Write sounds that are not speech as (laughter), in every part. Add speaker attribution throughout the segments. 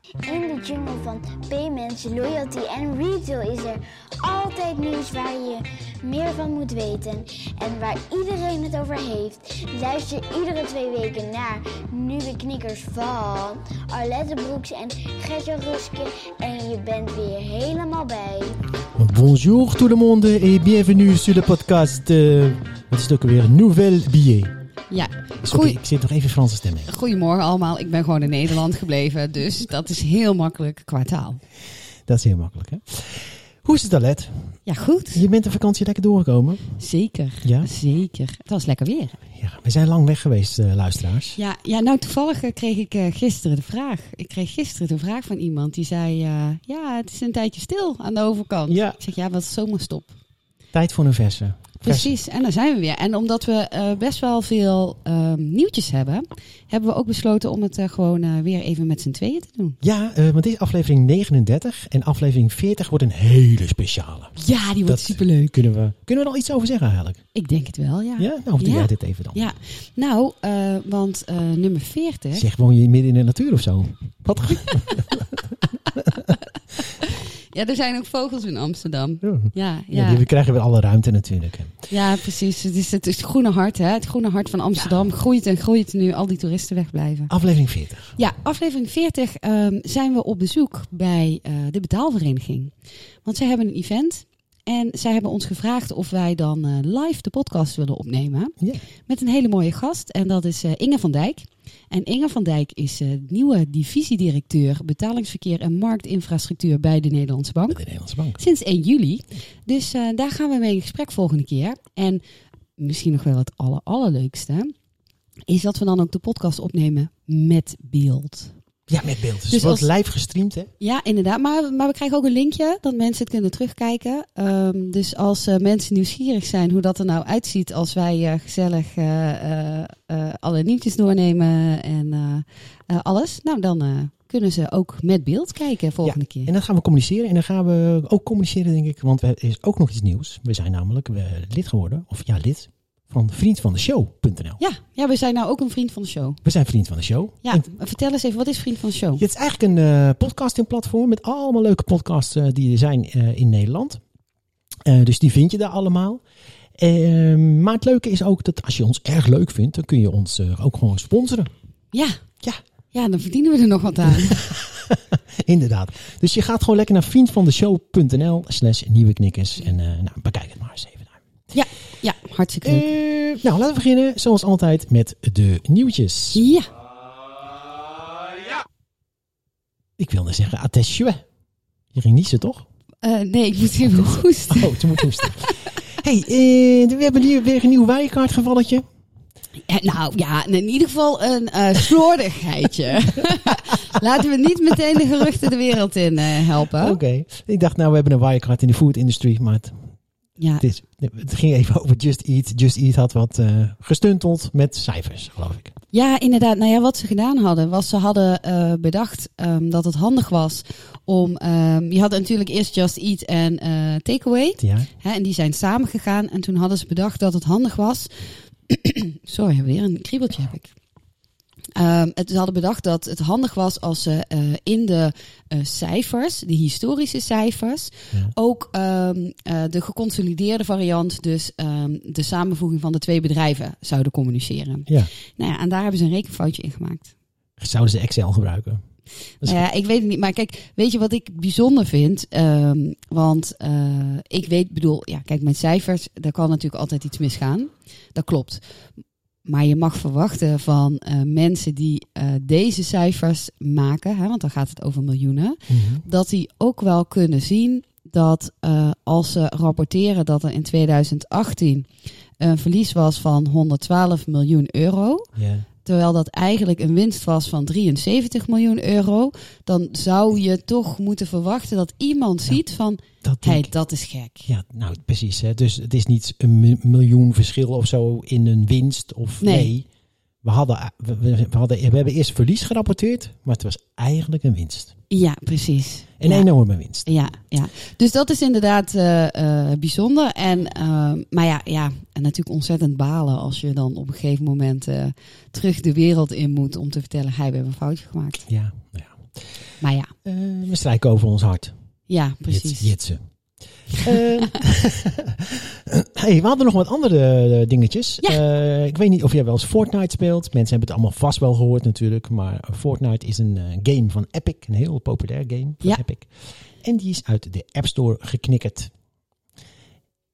Speaker 1: In de jungle van payments, loyalty en retail is er altijd nieuws waar je meer van moet weten en waar iedereen het over heeft. Luister iedere twee weken naar nieuwe knikkers van Arlette Broeks en Gertje Ruske en je bent weer helemaal bij.
Speaker 2: Bonjour tout le monde et bienvenue sur le podcast. Uh, wat is het ook alweer? Nouvelle billet.
Speaker 3: Ja,
Speaker 2: Sorry, ik zit nog even Franse stemming.
Speaker 3: goedemorgen allemaal. Ik ben gewoon in Nederland gebleven, dus dat is heel makkelijk qua taal.
Speaker 2: Dat is heel makkelijk, hè? Hoe is het, Alet?
Speaker 3: Ja, goed.
Speaker 2: Je bent de vakantie lekker doorgekomen.
Speaker 3: Zeker.
Speaker 2: Ja?
Speaker 3: Zeker. Het was lekker weer.
Speaker 2: Ja, we zijn lang weg geweest, eh, luisteraars.
Speaker 3: Ja, ja nou toevallig eh, kreeg ik eh, gisteren de vraag. Ik kreeg gisteren de vraag van iemand die zei: Ja, het is een tijdje stil aan de overkant.
Speaker 2: Ja.
Speaker 3: Ik zeg: Ja, wat zomerstop?
Speaker 2: Tijd voor een verse.
Speaker 3: Precies, en daar zijn we weer. En omdat we eh, best wel veel ehm, nieuwtjes hebben, hebben we ook besloten om het eh, gewoon eh, weer even met z'n tweeën te doen.
Speaker 2: Ja, want dit is aflevering 39 en aflevering 40 wordt een hele speciale.
Speaker 3: Ja, die wordt
Speaker 2: Dat-
Speaker 3: superleuk.
Speaker 2: Kunnen we, kunnen we er al iets over zeggen eigenlijk?
Speaker 3: Ik denk het wel, ja.
Speaker 2: Ja? Nou, of doe
Speaker 3: Ja.
Speaker 2: jij dit even dan?
Speaker 3: Ja, nou, want nummer 40.
Speaker 2: Zeg, woon je midden in de natuur of zo? Wat? (laughs)
Speaker 3: Ja, er zijn ook vogels in Amsterdam.
Speaker 2: Ja.
Speaker 3: Ja,
Speaker 2: Ja,
Speaker 3: ja,
Speaker 2: die- we krijgen weer alle ruimte natuurlijk.
Speaker 3: ja precies. Het is het, is het groene hart, hè? Het groene hart van Amsterdam groeit en groeit nu al die toeristen wegblijven.
Speaker 2: Aflevering 40.
Speaker 3: Ja, aflevering 40 ehm, zijn we op bezoek bij eh, de betaalvereniging. Want zij hebben een event en zij hebben ons gevraagd of wij dan eh, live de podcast willen opnemen. Met een hele mooie gast en dat is eh, Inge van Dijk. En Inge van Dijk is eh, nieuwe divisiedirecteur betalingsverkeer en marktinfrastructuur bij de Nederlandse Bank.
Speaker 2: Bij de Nederlandse Bank.
Speaker 3: Sinds 1 juli. Dus eh, daar gaan we mee in gesprek volgende keer. En misschien nog wel het aller, allerleukste. Is dat we dan ook de podcast opnemen met beeld.
Speaker 2: Ja, met beeld. Dus,
Speaker 3: Dus
Speaker 2: het wordt
Speaker 3: als-
Speaker 2: live gestreamd, hè?
Speaker 3: Ja, inderdaad. Maar, maar we krijgen ook een linkje dat mensen het kunnen terugkijken. Ehm, dus als eh, mensen nieuwsgierig zijn hoe dat er nou uitziet als wij eh, gezellig eh, alle nieuwtjes doornemen en alles. Nou, dan kunnen ze ook met beeld kijken volgende keer.
Speaker 2: En dan gaan we communiceren. En dan gaan we ook communiceren, denk ik. Want er is ook nog iets nieuws. We zijn namelijk lid geworden. Of ja, lid. Van vriendvandeshow.nl.
Speaker 3: Ja, ja, we zijn nou ook een vriend van de show.
Speaker 2: We zijn vriend van de show.
Speaker 3: Ja,
Speaker 2: En
Speaker 3: vertel eens even, wat is Vriend van de Show?
Speaker 2: het is eigenlijk een eh podcastingplatform. Met allemaal leuke podcasts eh, die er zijn eh, in Nederland. Dus die vind je daar allemaal. Ehm, maar het leuke is ook dat als je ons erg leuk vindt. Dan kun je ons ook gewoon sponsoren.
Speaker 3: Ja.
Speaker 2: Ja.
Speaker 3: Ja, dan verdienen we er nog wat aan. (laughs)
Speaker 2: Inderdaad. Dus je gaat gewoon lekker naar vriendvandeshow.nl slash nieuwe knikkers. En nou, bekijk het maar eens even. daar.
Speaker 3: ja, ja, hartstikke leuk.
Speaker 2: Eh, nou, laten we beginnen zoals altijd met de nieuwtjes.
Speaker 3: Ja,
Speaker 2: Ik wilde zeggen attesue. Je ging niezen, toch?
Speaker 3: Eh, nee, ik moet even (laughs) hoesten.
Speaker 2: Oh, ze moet hoesten. hey, eh, we hebben hier weer een nieuw wijkaart gevalletje.
Speaker 3: Ja, nou ja, in ieder geval een eh slordigheidje. (laughs) Laten we niet meteen de geruchten de wereld in helpen.
Speaker 2: Oké. Ik dacht, nou, we hebben een wirecard in de food industry, maar het,
Speaker 3: Ja,
Speaker 2: het, ging even over Just Eat. Just Eat had wat eh, gestunteld met cijfers, geloof ik.
Speaker 3: ja, inderdaad. Nou ja, wat ze gedaan hadden, was ze hadden eh, bedacht ehm, dat het handig was om... ehm je had natuurlijk eerst Just Eat en eh Takeaway.
Speaker 2: Ja.
Speaker 3: Hè, en die zijn samengegaan. En toen hadden ze bedacht dat het handig was. (clears throat) Sorry, weer een kriebeltje heb ik. Ehm, het, ze hadden bedacht dat het handig was als ze eh, in de eh, cijfers, de historische cijfers,
Speaker 2: Ja.
Speaker 3: ook ehm, eh, de geconsolideerde variant, dus ehm, de samenvoeging van de twee bedrijven, zouden communiceren.
Speaker 2: ja.
Speaker 3: Nou ja, en daar hebben ze een rekenfoutje in gemaakt.
Speaker 2: Zouden ze Excel gebruiken?
Speaker 3: Nou ja, ik weet het niet. Maar kijk, weet je wat ik bijzonder vind? Want ik weet, bedoel, ja, kijk, met cijfers, daar kan natuurlijk altijd iets misgaan. Dat klopt. Maar je mag verwachten van eh, mensen die eh, deze cijfers maken, hè, want dan gaat het over miljoenen,
Speaker 2: Mhm.
Speaker 3: dat die ook wel kunnen zien dat eh, als ze rapporteren dat er in 2018 een verlies was van 112 miljoen euro. Terwijl dat eigenlijk een winst was van 73 miljoen euro, dan zou je toch moeten verwachten dat iemand
Speaker 2: Ja.
Speaker 3: ziet van,
Speaker 2: Dat
Speaker 3: dat is gek.
Speaker 2: Ja, nou precies. Hè. Dus het is niet een mi- miljoen verschil of zo in een winst. Of nee.
Speaker 3: Nee.
Speaker 2: We, hadden, we, hadden, we hebben eerst verlies gerapporteerd, maar het was eigenlijk een winst.
Speaker 3: Ja, precies.
Speaker 2: Een
Speaker 3: ja.
Speaker 2: enorme winst.
Speaker 3: Ja, ja. Dus dat is inderdaad eh, eh, bijzonder. En, eh, maar ja, ja, en natuurlijk ontzettend balen als je dan op een gegeven moment terug de wereld in moet om te vertellen, hij we hebben een foutje gemaakt.
Speaker 2: Ja, nou ja.
Speaker 3: Maar ja,
Speaker 2: we strijken over ons hart.
Speaker 3: ja precies.
Speaker 2: Jits- Jitsen. Eh, (laughs) hey, we hadden nog wat andere eh, dingetjes.
Speaker 3: Ja.
Speaker 2: Eh, ik weet niet of jij wel eens Fortnite speelt. Mensen hebben het allemaal vast wel gehoord natuurlijk. Maar Fortnite is een eh, game van Epic. Een heel populair game van
Speaker 3: Ja.
Speaker 2: Epic. En die is uit de App Store geknikkerd.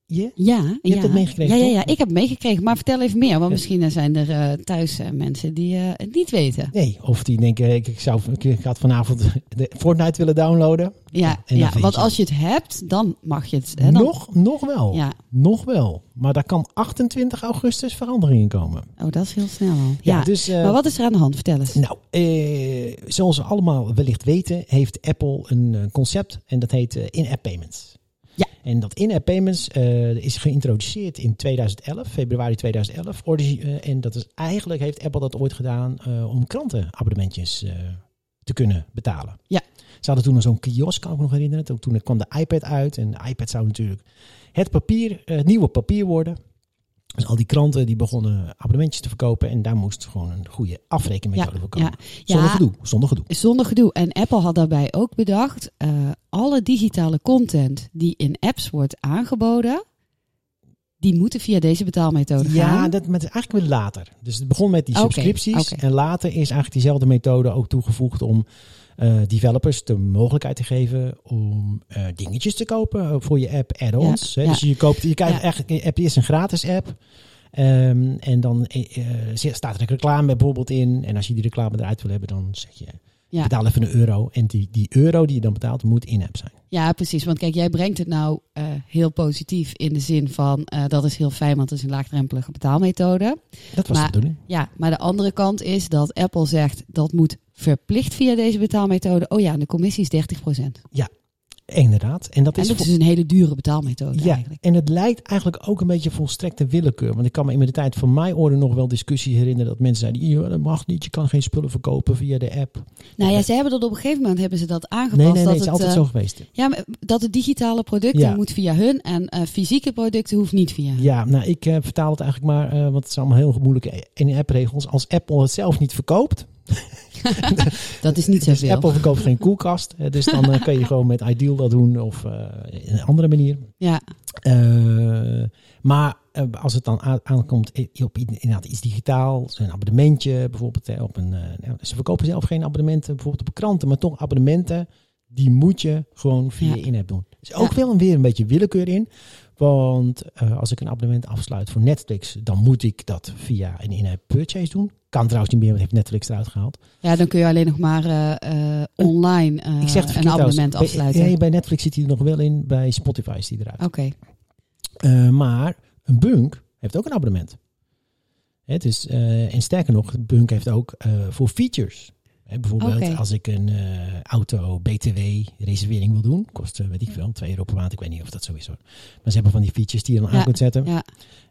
Speaker 2: Je?
Speaker 3: Ja,
Speaker 2: Je
Speaker 3: ja.
Speaker 2: hebt het meegekregen,
Speaker 3: Ja, ja, ja, ik heb het meegekregen. Maar vertel even meer, want
Speaker 2: Ja.
Speaker 3: misschien zijn er eh, thuis eh, mensen die eh, het niet weten.
Speaker 2: Nee, of die denken, ik, ik, zou, ik had vanavond (laughs) de Fortnite willen downloaden.
Speaker 3: Ja,
Speaker 2: En
Speaker 3: ja want
Speaker 2: je.
Speaker 3: als je het hebt, dan mag je het. Hè, dan,
Speaker 2: nog, nog wel.
Speaker 3: Ja,
Speaker 2: Nog wel. Maar daar kan 28 augustus verandering in komen.
Speaker 3: oh, dat is heel snel al. Ja,
Speaker 2: dus,
Speaker 3: maar wat is er aan de hand? Vertel eens.
Speaker 2: Nou, eh, zoals we allemaal wellicht weten, heeft Apple een concept en dat heet in-app payments. En dat in-app payments eh, is geïntroduceerd in 2011, februari 2011. Origi- eh, en dat is eigenlijk heeft Apple dat ooit gedaan eh, om krantenabonnementjes te kunnen betalen.
Speaker 3: Ja.
Speaker 2: Ze hadden toen nog zo'n kiosk, kan ik me nog herinneren. Toen, toen kwam de iPad uit en de iPad zou natuurlijk het papier, het nieuwe papier worden. Dus al die kranten die begonnen abonnementjes te verkopen en daar moest gewoon een goede afrekenmethode
Speaker 3: Ja,
Speaker 2: voor komen.
Speaker 3: ja.
Speaker 2: Zonder
Speaker 3: Ja.
Speaker 2: gedoe, zonder gedoe.
Speaker 3: Zonder gedoe. En Apple had daarbij ook bedacht, eh, alle digitale content die in apps wordt aangeboden, die moeten via deze betaalmethode
Speaker 2: Ja,
Speaker 3: gaan.
Speaker 2: dat met eigenlijk weer later. Dus het begon met die subscripties en later is eigenlijk diezelfde methode ook toegevoegd om eh, developers de mogelijkheid te geven om eh, dingetjes te kopen eh, voor je app, add-ons.
Speaker 3: Ja,
Speaker 2: hè.
Speaker 3: ja.
Speaker 2: Dus je koopt, je krijgt
Speaker 3: Ja.
Speaker 2: eigenlijk, je hebt eerst een gratis app. Ehm, en dan staat er een reclame bijvoorbeeld in. En als je die reclame eruit wil hebben, dan zeg je
Speaker 3: Ja.
Speaker 2: betaal even een euro. En die, die euro die je dan betaalt, moet in-app zijn.
Speaker 3: Ja, precies. Want kijk, jij brengt het nou eh, heel positief in de zin van eh, dat is heel fijn, want het is een laagdrempelige betaalmethode.
Speaker 2: Dat was
Speaker 3: Maar-
Speaker 2: de bedoeling.
Speaker 3: Ja, maar de andere kant is dat Apple zegt dat moet verplicht via deze betaalmethode. Oh ja, en de commissie is 30%.
Speaker 2: Inderdaad. En dat
Speaker 3: En
Speaker 2: is
Speaker 3: dat is een hele dure betaalmethode
Speaker 2: Ja,
Speaker 3: eigenlijk.
Speaker 2: en het lijkt eigenlijk ook een beetje volstrekte willekeur. Want ik kan me in de tijd van mijn orde nog wel discussie herinneren dat mensen zeiden, "Ja, dat mag niet, je kan geen spullen verkopen via de app.
Speaker 3: Nou ja, ze hebben dat op een gegeven moment hebben ze dat aangepast.
Speaker 2: Nee, nee, nee,
Speaker 3: dat
Speaker 2: het is altijd
Speaker 3: eh,
Speaker 2: zo geweest.
Speaker 3: Ja, maar dat de digitale producten
Speaker 2: Ja.
Speaker 3: moet via hun en eh, fysieke producten hoeft niet via hun.
Speaker 2: Ja, nou ik eh, vertaal het eigenlijk maar, want het zijn allemaal heel moeilijke in-app regels. Als Apple het zelf niet verkoopt, (laughs) (laughs)
Speaker 3: Dat is niet
Speaker 2: dus
Speaker 3: zoveel.
Speaker 2: Apple verkoopt geen koelkast, dus dan eh, kun je gewoon met Ideal dat doen of eh, een andere manier.
Speaker 3: Ja,
Speaker 2: Eh, maar als het dan aan- aankomt op inderdaad iets digitaal, een abonnementje bijvoorbeeld op een. nou, ze verkopen zelf geen abonnementen bijvoorbeeld op kranten, maar toch abonnementen die moet je gewoon via
Speaker 3: Ja.
Speaker 2: in-app doen. Er is ook
Speaker 3: Ja.
Speaker 2: wel een, weer een beetje willekeur in, want eh, als ik een abonnement afsluit voor Netflix, dan moet ik dat via een in-app purchase doen. Kan trouwens niet meer, want heeft Netflix eruit gehaald.
Speaker 3: ja, dan kun je alleen nog maar eh, online
Speaker 2: ik zeg het
Speaker 3: een abonnement
Speaker 2: trouwens. Bij-
Speaker 3: afsluiten.
Speaker 2: nee, bij Netflix zit hij er nog wel in, bij Spotify is hij eruit.
Speaker 3: Oké,
Speaker 2: maar een bunk heeft ook een abonnement. Dus, eh, en sterker nog, Bunk heeft ook voor features. Hè, bijvoorbeeld als ik een eh, auto BTW reservering wil doen. Kost, eh, weet ik veel, 2 euro per maand. Ik weet niet of dat zo is hoor. Maar ze hebben van die features die je dan
Speaker 3: Ja,
Speaker 2: aan kunt zetten.
Speaker 3: ja.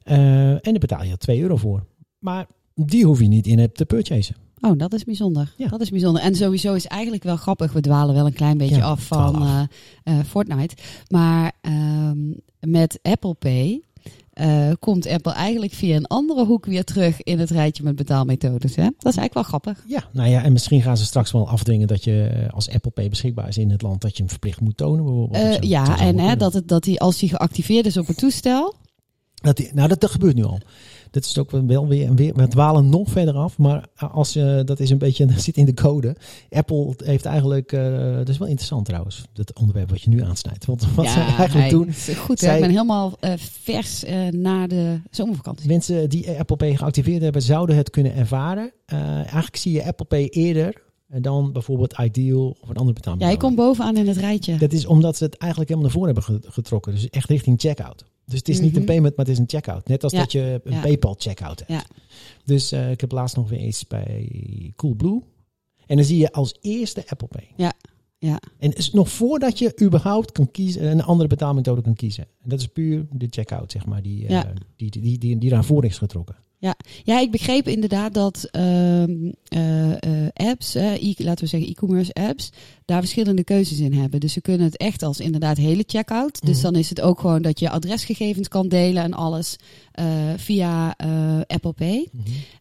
Speaker 2: Eh, en daar betaal je 2 euro voor. Maar die hoef je niet in app te purchasen.
Speaker 3: Oh, dat is bijzonder.
Speaker 2: Ja.
Speaker 3: Dat is bijzonder. En sowieso is eigenlijk wel grappig. We dwalen wel een klein beetje
Speaker 2: Ja,
Speaker 3: af van Fortnite. Maar ehm, met Apple Pay eh, komt Apple eigenlijk via een andere hoek weer terug in het rijtje met betaalmethodes. Hè? Dat is eigenlijk wel grappig.
Speaker 2: Ja, nou ja, en misschien gaan ze straks wel afdwingen dat je eh, als Apple Pay beschikbaar is in het land, dat je hem verplicht moet tonen bijvoorbeeld.
Speaker 3: Eh,
Speaker 2: zo.
Speaker 3: Ja, en hè, dat, het, dat die, als die geactiveerd is op het toestel.
Speaker 2: Dat, die- nou, dat, dat gebeurt nu al. Dat is ook wel weer, weer we dwalen nog verder af, maar als je, dat is een beetje, (laughs) dat zit in de code. Apple heeft eigenlijk, eh, dat is wel interessant trouwens, dat onderwerp wat je nu aansnijdt. Want wat
Speaker 3: ja,
Speaker 2: ze (laughs) eigenlijk
Speaker 3: hij-
Speaker 2: doen,
Speaker 3: Goed,
Speaker 2: zij-
Speaker 3: ik ben helemaal eh, vers eh, na de zomervakantie.
Speaker 2: mensen die Apple Pay geactiveerd hebben, zouden het kunnen ervaren. Eh, eigenlijk zie je Apple Pay eerder dan bijvoorbeeld Ideal of een andere
Speaker 3: Ja,
Speaker 2: betaalmethode.
Speaker 3: je komt bovenaan in het rijtje.
Speaker 2: Dat is omdat ze het eigenlijk helemaal naar voren hebben ge- getrokken. Dus echt richting checkout. Dus het is niet een
Speaker 3: Mhm.
Speaker 2: payment, maar het is een checkout. Net als
Speaker 3: Ja.
Speaker 2: dat je een
Speaker 3: Ja.
Speaker 2: PayPal checkout hebt.
Speaker 3: Ja.
Speaker 2: Dus eh, ik heb laatst nog weer eens bij Coolblue. En dan zie je als eerste Apple Pay.
Speaker 3: Ja, ja.
Speaker 2: En is nog voordat je überhaupt kan kiezen, een andere betaalmethode kan kiezen. En dat is puur de checkout, zeg maar, die,
Speaker 3: Ja.
Speaker 2: die, die, die, die, voren is getrokken.
Speaker 3: Ja, ik begreep inderdaad dat ehm, eh, eh, apps, e- laten we zeggen e-commerce apps, daar verschillende keuzes in hebben. Dus ze kunnen het echt als inderdaad hele checkout. Dus
Speaker 2: Mhm.
Speaker 3: dan is het ook gewoon dat je adresgegevens kan delen en alles eh, via Apple Pay.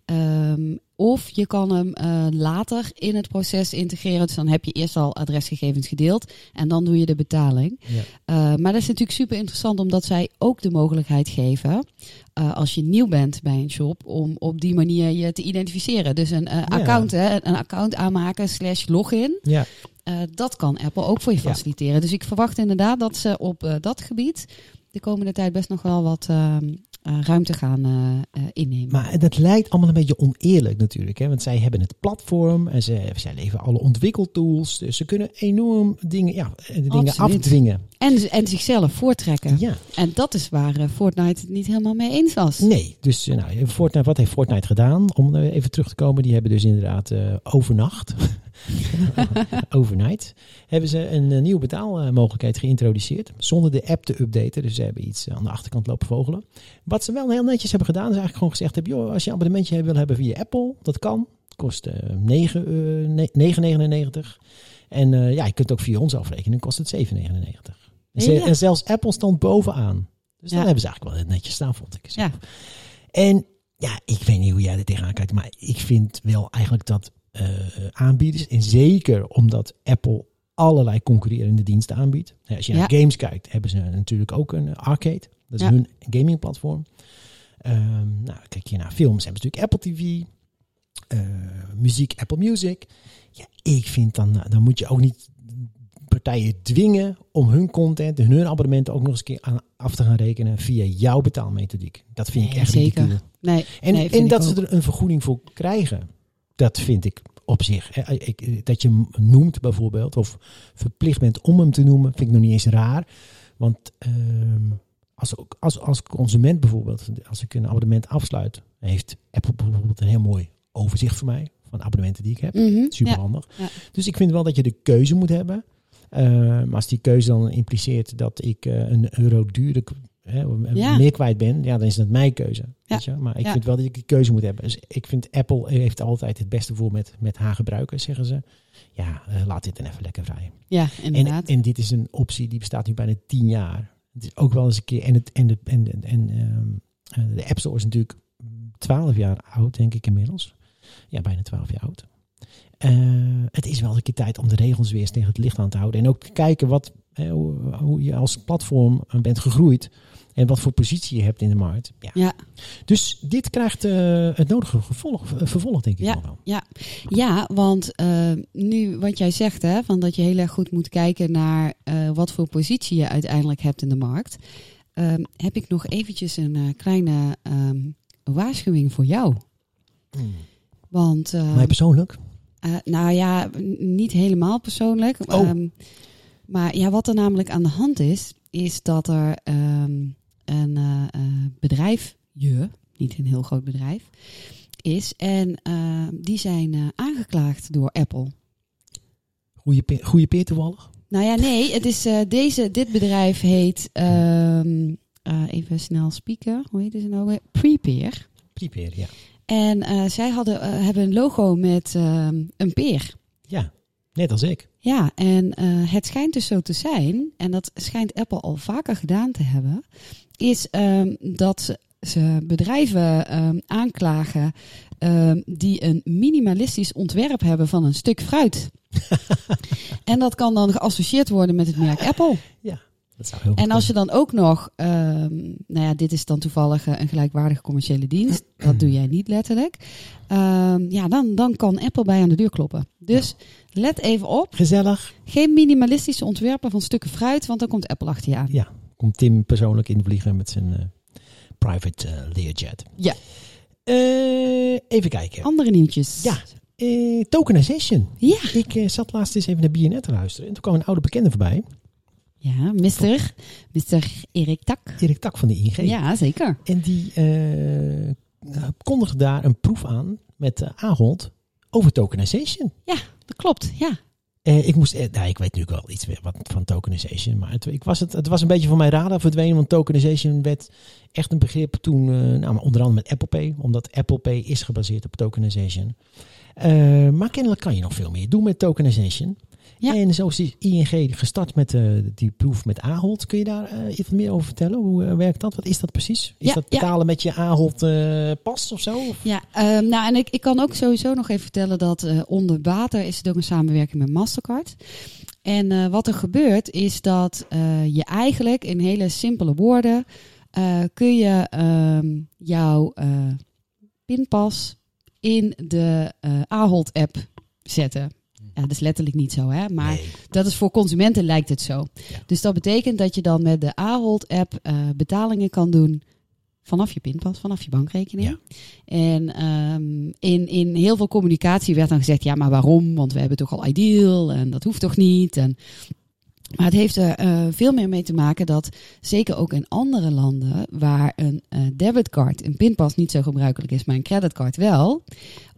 Speaker 3: Ehm, Of je kan hem eh, later in het proces integreren. Dus dan heb je eerst al adresgegevens gedeeld en dan doe je de betaling.
Speaker 2: Ja.
Speaker 3: Eh, maar dat is natuurlijk super interessant omdat zij ook de mogelijkheid geven, eh, als je nieuw bent bij een shop, om op die manier je te identificeren. Dus een account, hè, een account aanmaken slash login.
Speaker 2: Ja.
Speaker 3: Dat kan Apple ook voor je faciliteren. Dus ik verwacht inderdaad dat ze op dat gebied de komende tijd best nog wel wat eh, ruimte gaan eh, eh, innemen.
Speaker 2: Maar dat lijkt allemaal een beetje oneerlijk natuurlijk. Hè? Want zij hebben het platform en ze, zij leveren alle ontwikkeltools. Dus ze kunnen enorm dingen, ja, dingen
Speaker 3: Absoluut.
Speaker 2: afdwingen.
Speaker 3: en, en zichzelf voortrekken.
Speaker 2: Ja.
Speaker 3: En dat is waar Fortnite het niet helemaal mee eens was.
Speaker 2: Nee, dus nou, Fortnite, wat heeft Fortnite gedaan? Om even terug te komen, die hebben dus inderdaad overnacht, (laughs) (laughs) overnight, hebben ze een eh, nieuwe betaalmogelijkheid geïntroduceerd. Zonder de app te updaten. Dus ze hebben iets aan de achterkant lopen vogelen. Wat ze wel heel netjes hebben gedaan, is eigenlijk gewoon gezegd hebben, joh, als je een abonnementje wil hebben via Apple, dat kan. Kost eh 9, eh, ne- 9,99. En eh, ja, je kunt ook via ons afrekenen, kost het 7,99. En, ze-
Speaker 3: Ja.
Speaker 2: en zelfs Apple stond bovenaan. Dus
Speaker 3: Ja.
Speaker 2: dan hebben ze eigenlijk wel netjes staan, vond ik.
Speaker 3: Ja.
Speaker 2: En ja, ik weet niet hoe jij er tegenaan kijkt, maar ik vind wel eigenlijk dat eh, aanbieders, en zeker omdat Apple allerlei concurrerende diensten aanbiedt. Ja, als je naar
Speaker 3: Ja.
Speaker 2: games kijkt, hebben ze natuurlijk ook een arcade. Dat is
Speaker 3: Ja.
Speaker 2: hun gamingplatform. Ehm nou, kijk je naar films, hebben ze natuurlijk Apple TV. eh, muziek, Apple Music. Ja, ik vind dan, nou, dan moet je ook niet partijen dwingen om hun content en hun abonnementen ook nog eens een keer aan, af te gaan rekenen via jouw betaalmethodiek. Dat vind ik echt
Speaker 3: zeker.
Speaker 2: ridicule.
Speaker 3: Nee,
Speaker 2: En,
Speaker 3: nee,
Speaker 2: en dat ze er een vergoeding voor krijgen, dat vind ik op zich. Ik- Dat je hem noemt bijvoorbeeld, of verplicht bent om hem te noemen, vind ik nog niet eens raar. Want ehm, als, als, als consument bijvoorbeeld, als ik een abonnement afsluit, heeft Apple bijvoorbeeld een heel mooi overzicht voor mij van de abonnementen die ik heb.
Speaker 3: Mhm,
Speaker 2: Super handig.
Speaker 3: Ja.
Speaker 2: Dus ik vind wel dat je de keuze moet hebben. Eh, maar als die keuze dan impliceert dat ik eh, een euro duurder hè,
Speaker 3: Ja.
Speaker 2: meer kwijt ben, ja, dan is dat mijn keuze.
Speaker 3: Ja.
Speaker 2: Weet je? Maar ik
Speaker 3: Ja.
Speaker 2: vind wel dat ik die keuze moet hebben. Dus ik vind Apple heeft altijd het beste voor met, met haar gebruikers, zeggen ze. Ja, eh, laat dit dan even lekker vrij.
Speaker 3: Ja,
Speaker 2: En,
Speaker 3: inderdaad.
Speaker 2: en dit is een optie die bestaat nu bijna tien jaar. Het is ook wel eens een keer. En, het, en, de, en, de- en ehm, eh, de App Store is natuurlijk twaalf jaar oud, denk ik inmiddels. Ja, bijna twaalf jaar oud. Eh, het is wel een keer tijd om de regels weer eens tegen het licht aan te houden. En ook te kijken wat, hoe, hoe je als platform bent gegroeid. En wat voor positie je hebt in de markt. Ja.
Speaker 3: Ja.
Speaker 2: Dus dit krijgt eh, het nodige gevolg, eh, vervolg, denk ik
Speaker 3: Ja.
Speaker 2: wel.
Speaker 3: Ja, want eh, nu wat jij zegt, hè, van dat je heel erg goed moet kijken naar wat voor positie je uiteindelijk hebt in de markt, ehm, heb ik nog eventjes een kleine ehm, waarschuwing voor jou. Want, eh,
Speaker 2: Mij persoonlijk?
Speaker 3: eh, nou ja, niet helemaal persoonlijk.
Speaker 2: Oh.
Speaker 3: Ehm, maar ja, wat er namelijk aan de hand is, is dat er ehm, een eh, eh, bedrijf, je, niet een heel groot bedrijf, is. En eh, die zijn eh, aangeklaagd door Apple.
Speaker 2: Goeie, pe- goeie peer toevallig?
Speaker 3: Nou ja, nee, het is, deze, dit bedrijf heet, ehm, eh, even snel spieken, hoe heet het nou weer? Prepare.
Speaker 2: Prepeer, ja.
Speaker 3: En zij hadden, hebben een logo met ehm, een peer.
Speaker 2: Ja, net als ik.
Speaker 3: Ja, en eh, het schijnt dus zo te zijn, en dat schijnt Apple al vaker gedaan te hebben, is ehm, dat ze, ze bedrijven ehm, aanklagen ehm, die een minimalistisch ontwerp hebben van een stuk fruit. (laughs) en dat kan dan geassocieerd worden met het merk Apple.
Speaker 2: Dat zou heel
Speaker 3: En als je dan ook nog, ehm, nou ja, dit is dan toevallig eh, een gelijkwaardige commerciële dienst. (clears throat) Dat doe jij niet letterlijk. Ehm, ja, dan, dan kan Apple bij aan de deur kloppen. Dus let even op.
Speaker 2: Gezellig.
Speaker 3: Geen minimalistische ontwerpen van stukken fruit, want dan komt Apple achter je aan.
Speaker 2: Ja, komt Tim persoonlijk invliegen met zijn eh, private eh, Learjet.
Speaker 3: Ja.
Speaker 2: Even kijken.
Speaker 3: Andere nieuwtjes.
Speaker 2: Ja. Tokenization.
Speaker 3: Ja.
Speaker 2: Ik zat laatst eens even naar BNN te luisteren. En toen kwam een oude bekende voorbij.
Speaker 3: Ja, mister, mister Erik Tak.
Speaker 2: Erik Tak van de ING.
Speaker 3: Ja, zeker.
Speaker 2: En die eh, kondigde daar een proef aan met uh, Ahold over tokenization.
Speaker 3: Dat klopt, ja.
Speaker 2: Eh, ik moest, nou, ik weet natuurlijk wel iets wat van tokenization, maar het, ik was het, het was een beetje van mijn radar verdwenen, want tokenization werd echt een begrip toen, nou, onder andere met Apple Pay, omdat Apple Pay is gebaseerd op tokenization. Maar kennelijk kan je nog veel meer doen met tokenization.
Speaker 3: Ja.
Speaker 2: En zo is ING gestart met eh, die proef met Ahold. Kun je daar eh iets meer over vertellen? Hoe eh, werkt dat? Wat is dat precies? Is
Speaker 3: Ja,
Speaker 2: dat
Speaker 3: ja.
Speaker 2: betalen met je Ahold pas of zo? Of?
Speaker 3: Ja, ehm, nou en ik, ik kan ook sowieso nog even vertellen dat onder water is het ook een samenwerking met Mastercard. En wat er gebeurt is dat je eigenlijk in hele simpele woorden kun je ehm, jouw pinpas in de Ahold app zetten. Ja, dat is letterlijk niet zo, hè? Maar
Speaker 2: Nee.
Speaker 3: dat is voor consumenten lijkt het zo.
Speaker 2: Ja.
Speaker 3: Dus dat betekent dat je dan met de Ahold-app eh, betalingen kan doen vanaf je pinpas, vanaf je bankrekening.
Speaker 2: Ja.
Speaker 3: En ehm, in, in heel veel communicatie werd dan gezegd, ja, maar waarom? Want we hebben toch al Ideal en dat hoeft toch niet? En, maar het heeft er eh, veel meer mee te maken dat, zeker ook in andere landen, waar een eh, debitcard, een pinpas niet zo gebruikelijk is, maar een creditcard wel.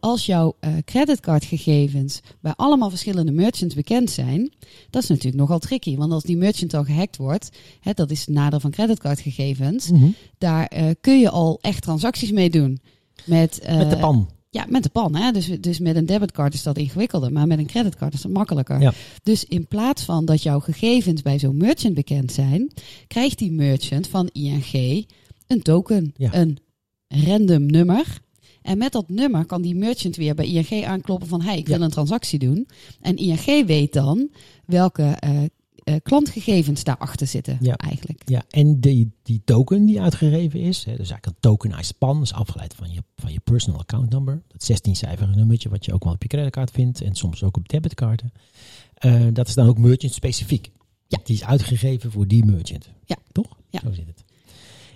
Speaker 3: Als jouw eh, creditcardgegevens bij allemaal verschillende merchants bekend zijn, dat is natuurlijk nogal tricky. Want als die merchant al gehackt wordt, hè, dat is het nadeel van creditcardgegevens,
Speaker 2: Mhm.
Speaker 3: daar kun je al echt transacties mee doen. Met,
Speaker 2: Met de pan.
Speaker 3: Ja, met de pan. Hè? Dus, dus met een debitcard is dat ingewikkelder, maar met een creditcard is dat makkelijker.
Speaker 2: Ja.
Speaker 3: Dus in plaats van dat jouw gegevens bij zo'n merchant bekend zijn, krijgt die merchant van ING een token,
Speaker 2: Ja.
Speaker 3: een random nummer. En met dat nummer kan die merchant weer bij ING aankloppen van hey, ik wil
Speaker 2: Ja.
Speaker 3: een transactie doen. En ING weet dan welke eh, eh, klantgegevens daarachter zitten
Speaker 2: Ja.
Speaker 3: eigenlijk.
Speaker 2: Ja, en die, die token die uitgegeven is, hè, dus eigenlijk een tokenized PAN, is afgeleid van je, van je personal account number. Dat 16-cijferige nummertje wat je ook wel op je creditcard vindt en soms ook op debitkaarten. Eh, dat is dan ook merchant specifiek.
Speaker 3: Ja.
Speaker 2: Die is uitgegeven voor die merchant.
Speaker 3: Ja.
Speaker 2: Toch?
Speaker 3: Ja.
Speaker 2: Zo zit het.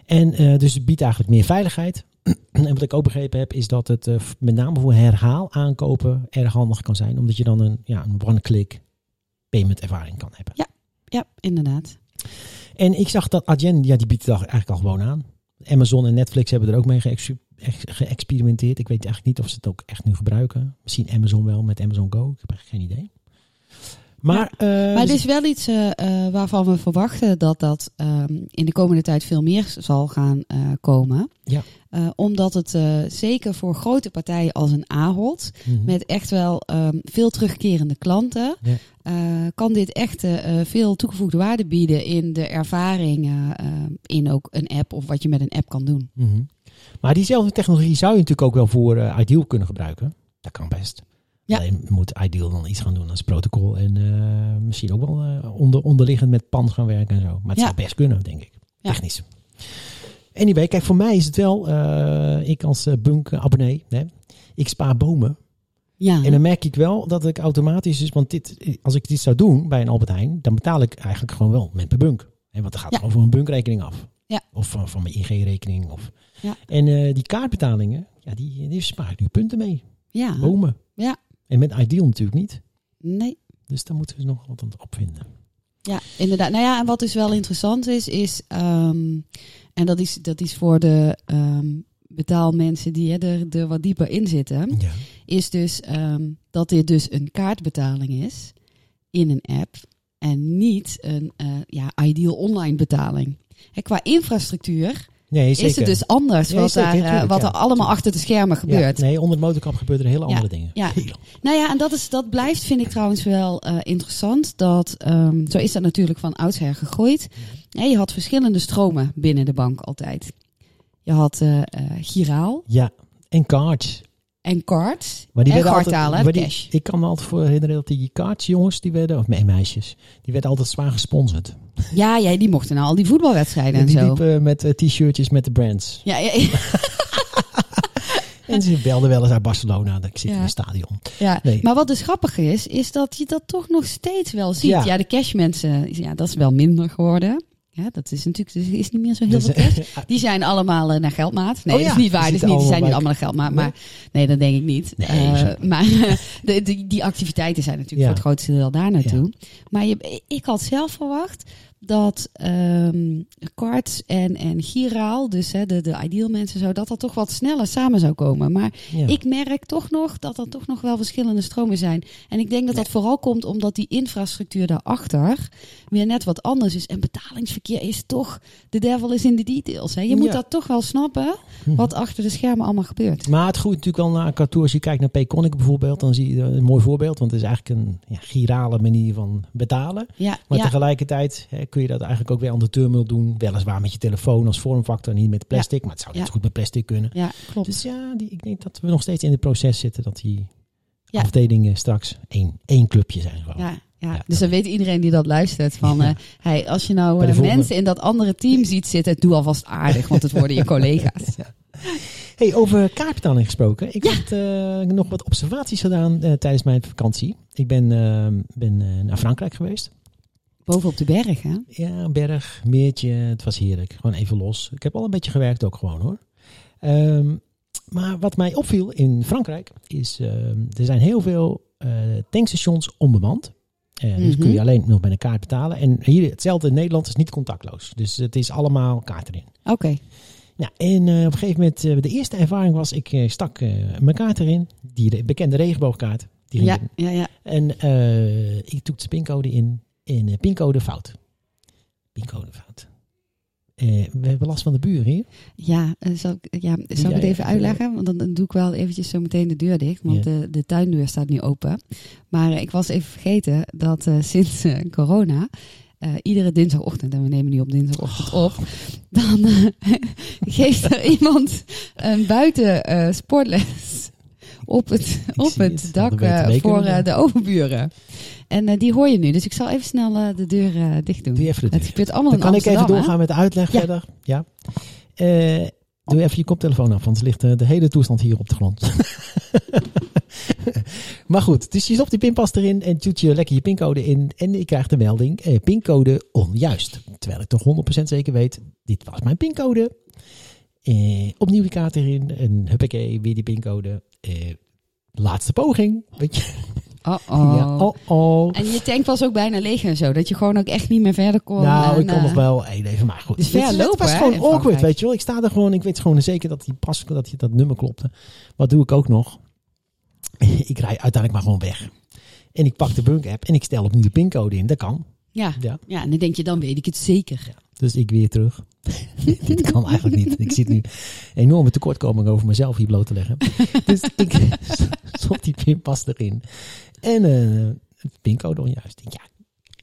Speaker 2: En eh, dus het biedt eigenlijk meer veiligheid. (clears throat) en wat ik ook begrepen heb, is dat het met name voor herhaal aankopen erg handig kan zijn. Omdat je dan een, ja, een one-click payment ervaring kan hebben.
Speaker 3: Ja, inderdaad.
Speaker 2: En ik zag dat Adyen, ja, die biedt het eigenlijk al gewoon aan. Amazon en Netflix hebben er ook mee geëxperimenteerd. Ik weet eigenlijk niet of ze het ook echt nu gebruiken. Misschien Amazon wel met Amazon Go. Ik heb echt geen idee. Maar, eh,
Speaker 3: Maar het is wel iets eh, eh, waarvan we verwachten dat dat ehm, in de komende tijd veel meer zal gaan eh, komen.
Speaker 2: Ja.
Speaker 3: Eh, omdat het eh, zeker voor grote partijen als een Ahold,
Speaker 2: mhm.
Speaker 3: met echt wel ehm, veel terugkerende klanten,
Speaker 2: Ja.
Speaker 3: eh, kan dit echt eh, eh, veel toegevoegde waarde bieden in de ervaring eh, eh, in ook een app of wat je met een app kan doen.
Speaker 2: Mhm. Maar diezelfde technologie zou je natuurlijk ook wel voor eh, Ideal kunnen gebruiken. Dat kan best.
Speaker 3: Ja.
Speaker 2: Alleen moet Ideal dan iets gaan doen als protocol. En eh, misschien ook wel eh, onder, onderliggend met pan gaan werken en zo. Maar het
Speaker 3: Ja.
Speaker 2: zou best kunnen, denk ik.
Speaker 3: Ja.
Speaker 2: Technisch. Anyway, kijk, voor mij is het wel, eh, ik als bunk abonnee, hè, ik spaar bomen.
Speaker 3: Ja,
Speaker 2: En dan merk ik wel dat ik automatisch, dus, want dit, als ik dit zou doen bij een Albert Heijn, dan betaal ik eigenlijk gewoon wel met mijn bunk. En want dan gaat
Speaker 3: Ja.
Speaker 2: gewoon voor een bunkrekening af.
Speaker 3: Ja.
Speaker 2: Of van, van mijn IG-rekening. Of...
Speaker 3: Ja.
Speaker 2: En die kaartbetalingen, ja, die, die spaar ik nu punten mee.
Speaker 3: ja.
Speaker 2: Bomen.
Speaker 3: Ja.
Speaker 2: En met Ideal natuurlijk niet.
Speaker 3: nee.
Speaker 2: Dus daar moeten we nog wat aan opvinden.
Speaker 3: Ja, inderdaad. Nou ja, en wat dus wel interessant is, is, ehm, en dat is, dat is voor de ehm, betaalmensen die hè, er, er wat dieper in zitten,
Speaker 2: Ja.
Speaker 3: is dus ehm, dat dit dus een kaartbetaling is in een app en niet een eh, ja, ideal online betaling. Hè, qua infrastructuur
Speaker 2: Nee, zeker.
Speaker 3: is het dus anders
Speaker 2: Nee,
Speaker 3: wat,
Speaker 2: zeker,
Speaker 3: daar, eh,
Speaker 2: tuurlijk,
Speaker 3: wat
Speaker 2: ja.
Speaker 3: er allemaal achter de schermen
Speaker 2: Ja,
Speaker 3: gebeurt.
Speaker 2: nee, onder het motorkap gebeuren er hele andere dingen.
Speaker 3: ja.
Speaker 2: Heel-
Speaker 3: Nou ja, en dat, is, dat blijft, vind ik trouwens wel eh, interessant. Dat, ehm, zo is dat natuurlijk van oudsher gegroeid. Je had verschillende stromen binnen de bank altijd. Je had eh giraal
Speaker 2: Ja, en cards.
Speaker 3: En cards.
Speaker 2: Maar die
Speaker 3: en
Speaker 2: werden altijd, maar die-
Speaker 3: cash.
Speaker 2: ik kan me altijd voor herinneren dat die kaartjes, jongens, die werden, of nee, meisjes, die werden altijd zwaar gesponsord.
Speaker 3: Ja, ja, die mochten naar al die voetbalwedstrijden
Speaker 2: En
Speaker 3: en,
Speaker 2: die
Speaker 3: zo.
Speaker 2: liepen met eh, t-shirtjes met de brands.
Speaker 3: Ja, ja, ja. (laughs)
Speaker 2: En ze belden wel eens uit Barcelona, dat ik zit
Speaker 3: Ja.
Speaker 2: in een stadion.
Speaker 3: ja.
Speaker 2: Nee.
Speaker 3: Maar wat dus grappig is, is dat je dat toch nog steeds wel ziet.
Speaker 2: Ja.
Speaker 3: Ja, de cashmensen, ja, dat is wel minder geworden. Ja, dat is natuurlijk er is niet meer zo heel
Speaker 2: Dus,
Speaker 3: veel
Speaker 2: eh, (laughs)
Speaker 3: Die zijn allemaal eh, naar geldmaat. Nee,
Speaker 2: Oh ja,
Speaker 3: dat is niet waar.
Speaker 2: zitten
Speaker 3: niet, die zijn niet
Speaker 2: allemaal
Speaker 3: naar geldmaat. Maar nee, dat denk ik niet.
Speaker 2: Nee,
Speaker 3: Eh, (laughs) maar de, die, die activiteiten zijn natuurlijk
Speaker 2: Ja.
Speaker 3: voor het grootste deel daar naartoe. Maar je, ik had zelf verwacht dat Quartz en, en Giraal, dus hè, de, de ideal mensen, zo, dat dat toch wat sneller samen zou komen. Maar
Speaker 2: Ja.
Speaker 3: ik merk toch nog dat er toch nog wel verschillende stromen zijn. En ik denk dat dat vooral komt omdat die infrastructuur daarachter weer net wat anders is. En betalingsverkeer is toch, de devil is in de details. Hè. Je moet
Speaker 2: Ja.
Speaker 3: dat toch wel snappen, wat achter de schermen allemaal gebeurt.
Speaker 2: Maar het groeit natuurlijk wel naar toe. Als je kijkt naar Payconic bijvoorbeeld, dan zie je een mooi voorbeeld. Want het is eigenlijk een ja, girale manier van betalen.
Speaker 3: Ja,
Speaker 2: Maar tegelijkertijd hè, kun je dat eigenlijk ook weer aan de terminal doen. Weliswaar met je telefoon als vormfactor, niet met plastic. Maar het zou net
Speaker 3: Ja.
Speaker 2: goed met plastic kunnen.
Speaker 3: ja, klopt.
Speaker 2: Dus ja, die, ik denk dat we nog steeds in het proces zitten dat die
Speaker 3: Ja.
Speaker 2: afdelingen straks één, één clubje zijn gewoon.
Speaker 3: Ja, ja.
Speaker 2: Ja,
Speaker 3: dus dan weet iedereen die dat luistert van,
Speaker 2: Ja.
Speaker 3: eh, hey, als je nou
Speaker 2: volgende.
Speaker 3: mensen in dat andere team ziet zitten, doe alvast aardig, want het worden je (laughs) collega's.
Speaker 2: Hey, over kaartbetaling gesproken. Ik heb eh, nog wat observaties gedaan tijdens mijn vakantie. Ik ben, ben naar Frankrijk geweest.
Speaker 3: Boven op de berg, hè?
Speaker 2: Ja, een berg, meertje. Het was heerlijk. Gewoon even los. Ik heb al een beetje gewerkt ook gewoon hoor. Ehm, maar wat mij opviel in Frankrijk is, ehm, er zijn heel veel eh, tankstations onbemand. Eh, Dus
Speaker 3: Mhm.
Speaker 2: kun je alleen nog met een kaart betalen. En hier hetzelfde in Nederland is niet contactloos. Dus het is allemaal kaart erin.
Speaker 3: Oké.
Speaker 2: Nou, en eh, op een gegeven moment, de eerste ervaring was, ik stak mijn kaart erin. Die bekende regenboogkaart. Die
Speaker 3: Ja, ja, ja.
Speaker 2: En ik toek de pincode in. En eh, pincode fout. Pincode fout. Eh, we hebben last van de buren hier.
Speaker 3: Ja, eh, zal, ik- ja, zal ik het even uitleggen? Want dan, dan doe ik wel eventjes zo meteen de deur dicht. Want de, de tuindeur staat nu open. Maar ik was even vergeten dat sinds corona... iedere dinsdagochtend, en we nemen nu op dinsdagochtend op... dan eh, (laughs) geeft er (laughs) iemand een buiten sportles op het, op het dak voor de overburen. En eh, die hoor je nu. Dus ik zal even snel eh, de deur eh, dicht doen.
Speaker 2: Doe even de
Speaker 3: Het
Speaker 2: deur.
Speaker 3: gebeurt allemaal
Speaker 2: Dan
Speaker 3: in
Speaker 2: kan ik even
Speaker 3: hè?
Speaker 2: doorgaan met de uitleg
Speaker 3: Ja.
Speaker 2: verder. Ja. Doe even je koptelefoon af, anders ligt de hele toestand hier op de grond. (laughs) maar goed, dus je stopt die pinpas erin en doet je lekker je pincode in. En je krijgt de melding, eh, pincode onjuist. Terwijl ik toch 100% zeker weet, dit was mijn pincode. Eh, opnieuw die kaart erin en huppakee, weer die pincode. Eh, laatste poging, weet je.
Speaker 3: Oh-oh.
Speaker 2: Ja, oh oh.
Speaker 3: En je tank was ook bijna leeg en zo. Dat je gewoon ook echt niet meer verder kon.
Speaker 2: Nou,
Speaker 3: en,
Speaker 2: ik kon
Speaker 3: eh,
Speaker 2: nog wel één even, maar goed.
Speaker 3: Het is ver lopen,
Speaker 2: was gewoon awkward,
Speaker 3: Frankrijk.
Speaker 2: weet je wel. Ik sta er gewoon, ik weet gewoon zeker dat die pas, dat, die, dat nummer klopte. Wat doe ik ook nog? (laughs) ik rij uiteindelijk maar gewoon weg. En ik pak de bunk app en ik stel opnieuw de pincode in. Dat kan.
Speaker 3: Ja.
Speaker 2: Ja.
Speaker 3: ja, en dan denk je, dan weet ik het zeker.
Speaker 2: Dus ik weer terug. (laughs) Dit kan eigenlijk niet. Ik zit nu enorme tekortkoming over mezelf hier bloot te leggen. (laughs) dus ik stop die pinpas erin. En eh pincode onjuist. Ja,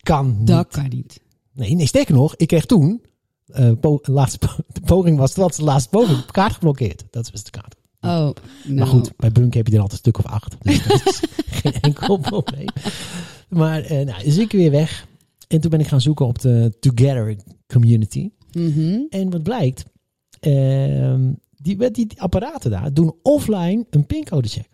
Speaker 2: kan niet.
Speaker 3: Dat kan niet.
Speaker 2: Nee, nee, sterker nog, ik kreeg toen, eh, po- laatste po- de poging was, dat was de laatste poging, kaart geblokkeerd. Dat was de kaart.
Speaker 3: Oh, nou.
Speaker 2: Maar goed, bij Bunk heb je er altijd een stuk of acht. Dus dat is (laughs) geen enkel probleem. Maar, eh, nou, dus ik weer weg. En toen ben ik gaan zoeken op de Together community.
Speaker 3: Mhm.
Speaker 2: En wat blijkt, ehm, die, die, die apparaten daar doen offline een pincode check.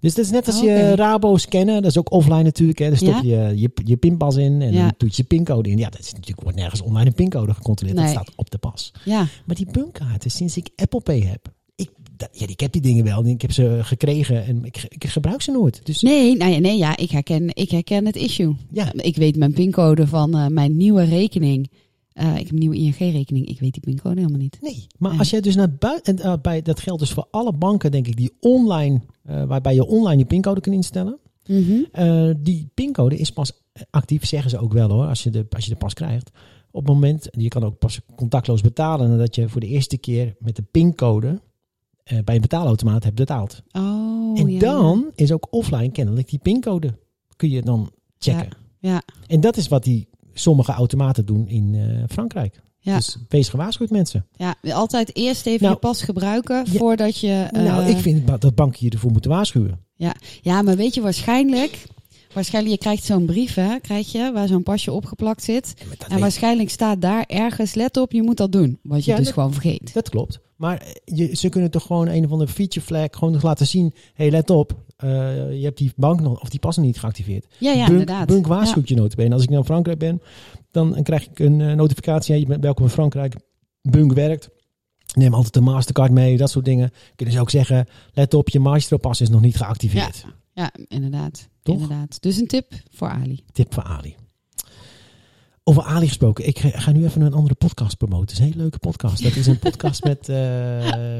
Speaker 2: Dus dat is net als je. Rabo scannen, dat is ook offline natuurlijk. Hè. Daar stop
Speaker 3: Ja.
Speaker 2: je, je je pinpas in en
Speaker 3: Ja.
Speaker 2: dan doet je pincode in. Ja, dat is natuurlijk wordt nergens online een pincode gecontroleerd.
Speaker 3: Nee.
Speaker 2: Dat staat op de pas.
Speaker 3: Ja,
Speaker 2: Maar die bunkkaarten, sinds ik Apple Pay heb, ik, dat- ja, ik heb die dingen wel. Ik heb ze gekregen en ik, ik gebruik ze nooit. Dus
Speaker 3: nee, nou ja, nee, ja, ik herken, ik herken het issue.
Speaker 2: ja,
Speaker 3: Ik weet mijn pincode van eh, mijn nieuwe rekening. Eh, ik heb een nieuwe ING-rekening. Ik weet die pincode helemaal niet.
Speaker 2: nee. Maar
Speaker 3: Nee.
Speaker 2: als jij dus naar buiten, en uh, bij, dat geldt dus voor alle banken, denk ik, die online, eh, waarbij je online je pincode kunt instellen.
Speaker 3: Mhm.
Speaker 2: Eh, die pincode is pas actief, zeggen ze ook wel hoor, als je de, als je de pas krijgt. Op het moment, je kan ook pas contactloos betalen nadat je voor de eerste keer met de pincode eh, bij een betaalautomaat hebt betaald.
Speaker 3: Oh,
Speaker 2: en
Speaker 3: ja,
Speaker 2: dan is ook offline kennelijk die pincode kun je dan checken.
Speaker 3: Ja,
Speaker 2: En dat is wat die sommige automaten doen in eh, Frankrijk.
Speaker 3: Ja.
Speaker 2: Dus wees gewaarschuwd mensen.
Speaker 3: ja, altijd eerst even
Speaker 2: Nou,
Speaker 3: je pas gebruiken
Speaker 2: ja.
Speaker 3: voordat je...
Speaker 2: nou,
Speaker 3: eh,
Speaker 2: ik vind dat banken je ervoor moeten waarschuwen.
Speaker 3: Ja, maar weet je, waarschijnlijk... Waarschijnlijk, je krijgt zo'n brief, hè, krijg je, waar zo'n pasje opgeplakt zit.
Speaker 2: Ja,
Speaker 3: En waarschijnlijk staat daar ergens, let op, je moet dat doen. Wat je
Speaker 2: Ja,
Speaker 3: dus
Speaker 2: dat-
Speaker 3: gewoon vergeet.
Speaker 2: dat klopt. Maar eh, je, ze kunnen toch gewoon een of andere feature flag gewoon nog laten zien. Hé, hey, let op. eh, je hebt die bank nog, of die pas nog niet geactiveerd.
Speaker 3: Ja, ja,
Speaker 2: Bunk,
Speaker 3: inderdaad.
Speaker 2: Bunk waarschuwt je notabene. Als ik naar Frankrijk ben, dan, krijg ik een eh, notificatie. Hey, je bent welkom in Frankrijk. Bunk werkt. Neem altijd de Mastercard mee, dat soort dingen. Kunnen ze ook zeggen, let op, je Maestro-pas is nog niet geactiveerd.
Speaker 3: Ja, inderdaad.
Speaker 2: Toch?
Speaker 3: inderdaad. Dus een tip voor Ali.
Speaker 2: Tip van Ali. Over Ali gesproken. Ik ga, nu even een andere podcast promoten. Het is een hele leuke podcast. Dat is een (laughs) podcast met, eh,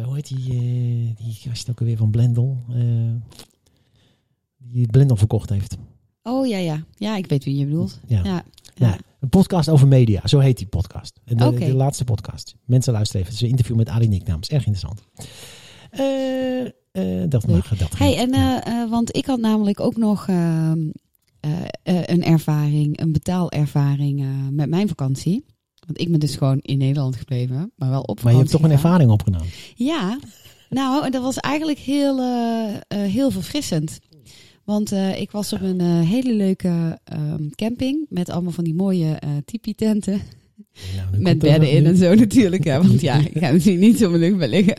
Speaker 2: hoe heet die, eh die gast ook alweer van Blendel. eh, die Blendel verkocht heeft.
Speaker 3: Oh ja, ja. Ja, ik weet wie je bedoelt.
Speaker 2: Ja.
Speaker 3: Ja.
Speaker 2: Ja,
Speaker 3: ja.
Speaker 2: een podcast over media. Zo heet die podcast. De, de laatste podcast. Mensen luisteren even. Het is een interview met Ali Nicknaams. Erg interessant. Dat mag. Dat
Speaker 3: Hey, en want ik had namelijk ook nog ehm, eh, eh, een ervaring, een betaalervaring eh, met mijn vakantie. Want ik ben dus gewoon in Nederland gebleven, maar wel op vakantie.
Speaker 2: maar je hebt toch een ervaring opgenomen.
Speaker 3: Ja, nou, en dat was eigenlijk heel, eh, eh, heel verfrissend. Want eh, ik was op een eh, hele leuke ehm, camping met allemaal van die mooie eh tipi-tenten. Met bedden in
Speaker 2: nu-
Speaker 3: en zo natuurlijk. Hè, want ja, ik ga natuurlijk niet op mijn lucht liggen.